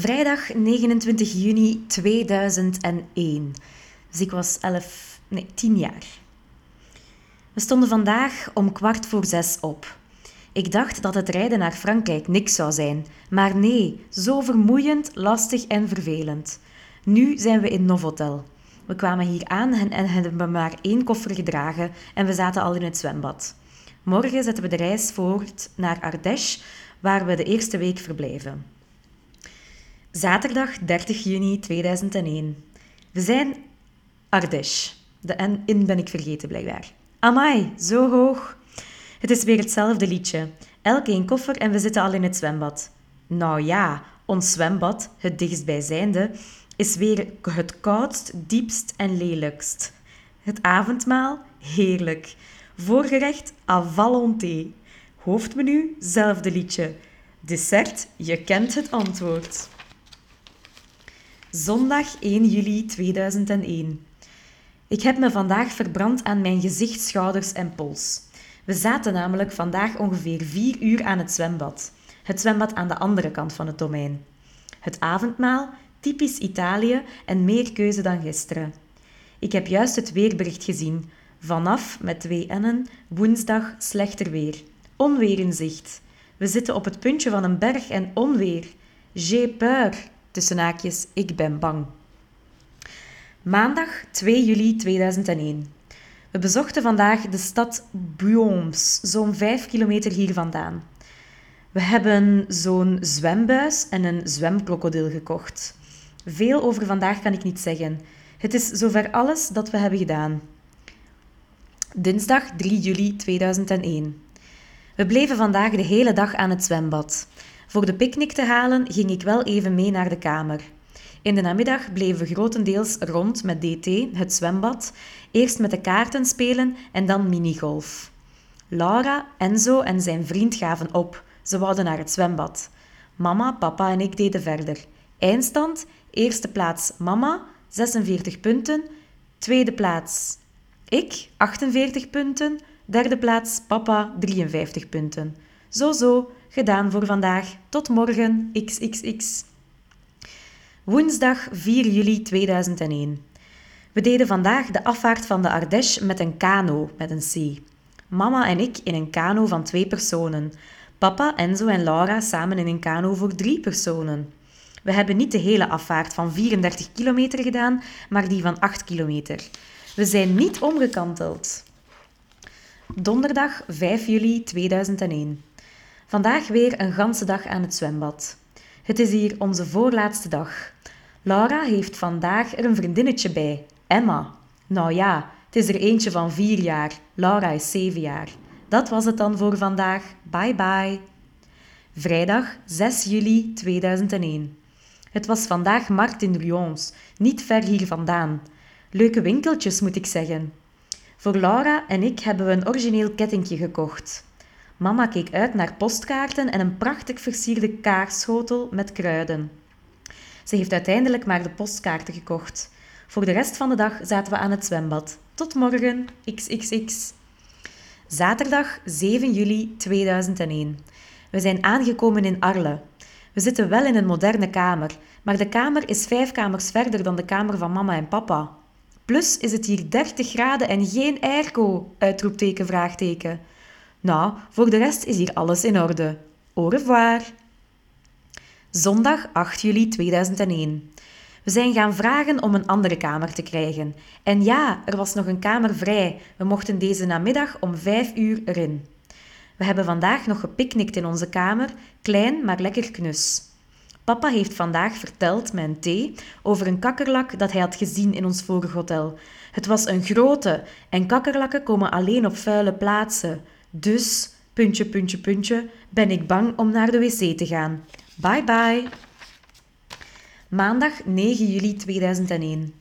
Vrijdag 29 juni 2001. Dus ik was 11, nee, 10 jaar. We stonden vandaag om kwart voor zes op. Ik dacht dat het rijden naar Frankrijk niks zou zijn, maar nee, zo vermoeiend, lastig en vervelend. Nu zijn we in Novotel. We kwamen hier aan en, en hebben maar één koffer gedragen en we zaten al in het zwembad. Morgen zetten we de reis voort naar Ardèche, waar we de eerste week verblijven. Zaterdag 30 juni 2001. We zijn Ardèche. De N in ben ik vergeten blijkbaar. Amai, zo hoog. Het is weer hetzelfde liedje. Elk een koffer en we zitten al in het zwembad. Nou ja, ons zwembad, het dichtstbijzijnde, is weer het koudst, diepst en lelijkst. Het avondmaal, heerlijk. Voorgerecht, à volonté. Hoofdmenu, zelfde liedje. Dessert, je kent het antwoord. Zondag 1 juli 2001. Ik heb me vandaag verbrand aan mijn gezicht, schouders en pols. We zaten namelijk vandaag ongeveer vier uur aan het zwembad. Het zwembad aan de andere kant van het domein. Het avondmaal, typisch Italië en meer keuze dan gisteren. Ik heb juist het weerbericht gezien. Vanaf, met twee N'en, woensdag slechter weer. Onweer in zicht. We zitten op het puntje van een berg en onweer. J'ai peur. Tussen haakjes, ik ben bang. Maandag 2 juli 2001. We bezochten vandaag de stad Buoms, zo'n 5 kilometer hier vandaan. We hebben zo'n zwembuis en een zwemkrokodil gekocht. Veel over vandaag kan ik niet zeggen. Het is zover alles dat we hebben gedaan. Dinsdag 3 juli 2001. We bleven vandaag de hele dag aan het zwembad. Voor de picknick te halen ging ik wel even mee naar de kamer. In de namiddag bleven we grotendeels rond met DT, het zwembad, eerst met de kaarten spelen en dan minigolf. Laura, Enzo en zijn vriend gaven op. Ze wouden naar het zwembad. Mama, papa en ik deden verder. Eindstand: eerste plaats mama, 46 punten. Tweede plaats ik, 48 punten. Derde plaats papa, 53 punten. Zo zo, gedaan voor vandaag. Tot morgen, xxx. Woensdag 4 juli 2001. We deden vandaag de afvaart van de Ardèche met een kano, met een C. Mama en ik in een kano van twee personen. Papa, Enzo en Laura samen in een kano voor drie personen. We hebben niet de hele afvaart van 34 kilometer gedaan, maar die van 8 kilometer. We zijn niet omgekanteld. Donderdag 5 juli 2001. Vandaag weer een ganse dag aan het zwembad. Het is hier onze voorlaatste dag. Laura heeft vandaag er een vriendinnetje bij, Emma. Nou ja, het is er eentje van vier jaar. Laura is zeven jaar. Dat was het dan voor vandaag. Bye bye. Vrijdag 6 juli 2001. Het was vandaag markt in Lyons, niet ver hier vandaan. Leuke winkeltjes, moet ik zeggen. Voor Laura en ik hebben we een origineel kettingje gekocht. Mama keek uit naar postkaarten en een prachtig versierde kaarschotel met kruiden. Ze heeft uiteindelijk maar de postkaarten gekocht. Voor de rest van de dag zaten we aan het zwembad. Tot morgen, xxx. Zaterdag 7 juli 2001. We zijn aangekomen in Arles. We zitten wel in een moderne kamer, maar de kamer is vijf kamers verder dan de kamer van mama en papa. Plus is het hier 30 graden en geen airco, uitroepteken, vraagteken. Nou, voor de rest is hier alles in orde. Au revoir. Zondag 8 juli 2001. We zijn gaan vragen om een andere kamer te krijgen. En ja, er was nog een kamer vrij. We mochten deze namiddag om 5 uur erin. We hebben vandaag nog gepicnict in onze kamer, klein maar lekker knus. Papa heeft vandaag verteld, mijn thee, over een kakkerlak dat hij had gezien in ons vorige hotel. Het was een grote en kakkerlakken komen alleen op vuile plaatsen. Dus, puntje, puntje, puntje, ben ik bang om naar de wc te gaan. Bye bye. Maandag 9 juli 2001.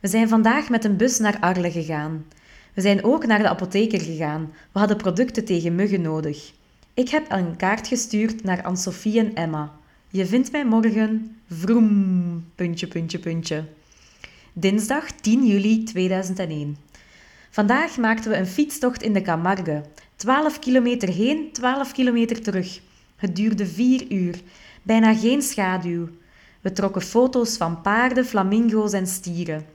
We zijn vandaag met een bus naar Arles gegaan. We zijn ook naar de apotheker gegaan. We hadden producten tegen muggen nodig. Ik heb een kaart gestuurd naar Anne-Sophie en Emma. Je vindt mij morgen. Vroom. Puntje, puntje, puntje. Dinsdag 10 juli 2001. Vandaag maakten we een fietstocht in de Camargue. 12 kilometer heen, 12 kilometer terug. Het duurde vier uur. Bijna geen schaduw. We trokken foto's van paarden, flamingo's en stieren.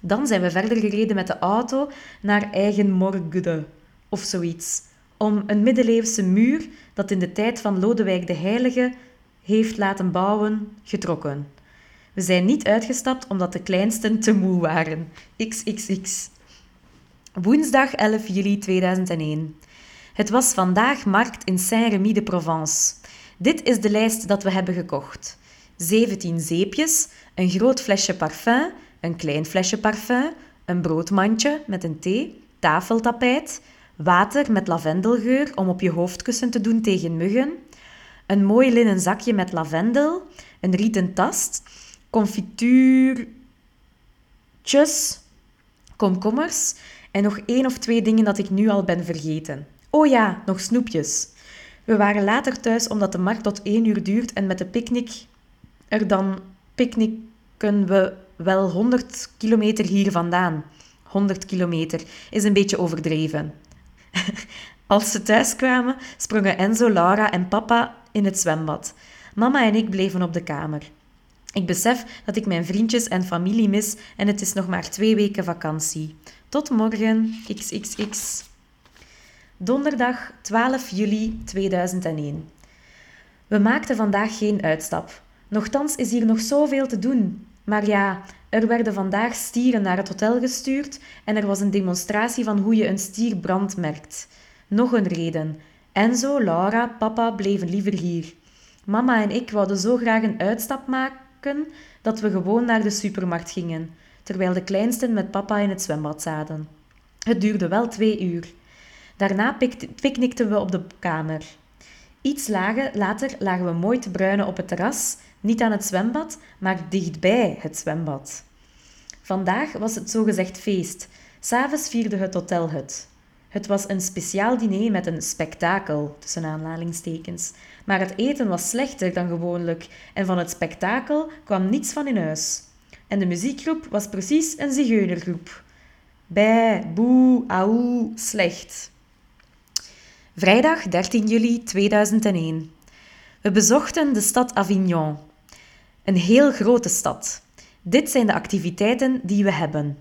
Dan zijn we verder gereden met de auto naar Eigenmorgede of zoiets, om een middeleeuwse muur dat in de tijd van Lodewijk de Heilige heeft laten bouwen, getrokken. We zijn niet uitgestapt omdat de kleinsten te moe waren. XXX. Woensdag 11 juli 2001. Het was vandaag markt in Saint-Rémy-de-Provence. Dit is de lijst dat we hebben gekocht. 17 zeepjes, een groot flesje parfum, een klein flesje parfum, een broodmandje met een thee, tafeltapijt, water met lavendelgeur om op je hoofdkussen te doen tegen muggen, een mooi linnen zakje met lavendel, een rieten tast, confituurtjes, komkommers en nog één of twee dingen dat ik nu al ben vergeten. Oh ja, nog snoepjes. We waren later thuis omdat de markt tot één uur duurt en met de picknick er dan picknicken we wel 100 kilometer hier vandaan. 100 kilometer is een beetje overdreven. Als ze thuis kwamen, sprongen Enzo, Laura en papa in het zwembad. Mama en ik bleven op de kamer. Ik besef dat ik mijn vriendjes en familie mis en het is nog maar twee weken vakantie. Tot morgen, xxx. Donderdag 12 juli 2001. We maakten vandaag geen uitstap. Nochtans is hier nog zoveel te doen. Maar ja, er werden vandaag stieren naar het hotel gestuurd en er was een demonstratie van hoe je een stier brand merkt. Nog een reden. Enzo, Laura, papa bleven liever hier. Mama en ik wouden zo graag een uitstap maken dat we gewoon naar de supermarkt gingen, terwijl de kleinsten met papa in het zwembad zaten. Het duurde wel twee uur. Daarna picknickten we op de kamer. Iets later lagen we mooi te bruinen op het terras, niet aan het zwembad, maar dichtbij het zwembad. Vandaag was het zogezegd feest. S'avonds vierde het hotel het. Het was een speciaal diner met een spektakel, tussen aanhalingstekens. Maar het eten was slechter dan gewoonlijk en van het spektakel kwam niets van in huis. En de muziekgroep was precies een zigeunergroep. Bij, boe, auw, slecht. Vrijdag 13 juli 2001. We bezochten de stad Avignon. Een heel grote stad. Dit zijn de activiteiten die we hebben.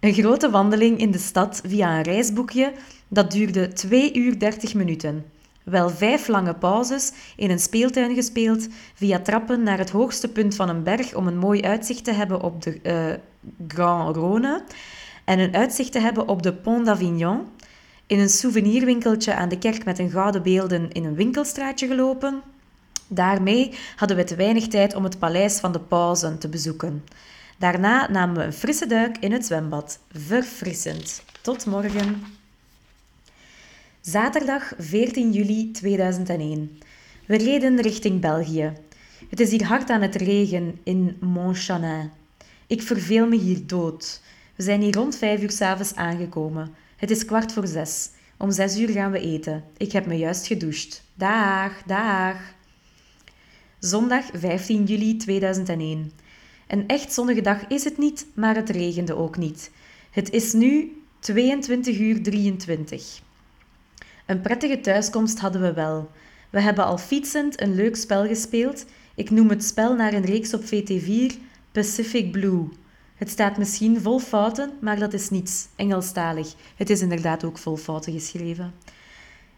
Een grote wandeling in de stad via een reisboekje, dat duurde 2 uur 30 minuten. Wel vijf lange pauzes in een speeltuin gespeeld, via trappen naar het hoogste punt van een berg om een mooi uitzicht te hebben op de uh, Grand Rhône en een uitzicht te hebben op de Pont d'Avignon. In een souvenirwinkeltje aan de kerk met een gouden beelden in een winkelstraatje gelopen. Daarmee hadden we te weinig tijd om het paleis van de pauzen te bezoeken. Daarna namen we een frisse duik in het zwembad. Verfrissend. Tot morgen. Zaterdag 14 juli 2001. We reden richting België. Het is hier hard aan het regen in Montchanin. Ik verveel me hier dood. We zijn hier rond vijf uur s'avonds aangekomen. Het is kwart voor zes. Om zes uur gaan we eten. Ik heb me juist gedoucht. Dag, dag. Zondag 15 juli 2001. Een echt zonnige dag is het niet, maar het regende ook niet. Het is nu 22 uur 23. Een prettige thuiskomst hadden we wel. We hebben al fietsend een leuk spel gespeeld. Ik noem het spel naar een reeks op VT4 Pacific Blue. Het staat misschien vol fouten, maar dat is niets. Engelstalig. Het is inderdaad ook vol fouten geschreven.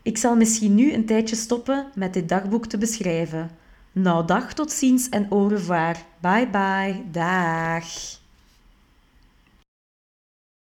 Ik zal misschien nu een tijdje stoppen met dit dagboek te beschrijven. Nou, dag tot ziens en au revoir. Bye bye. Dag.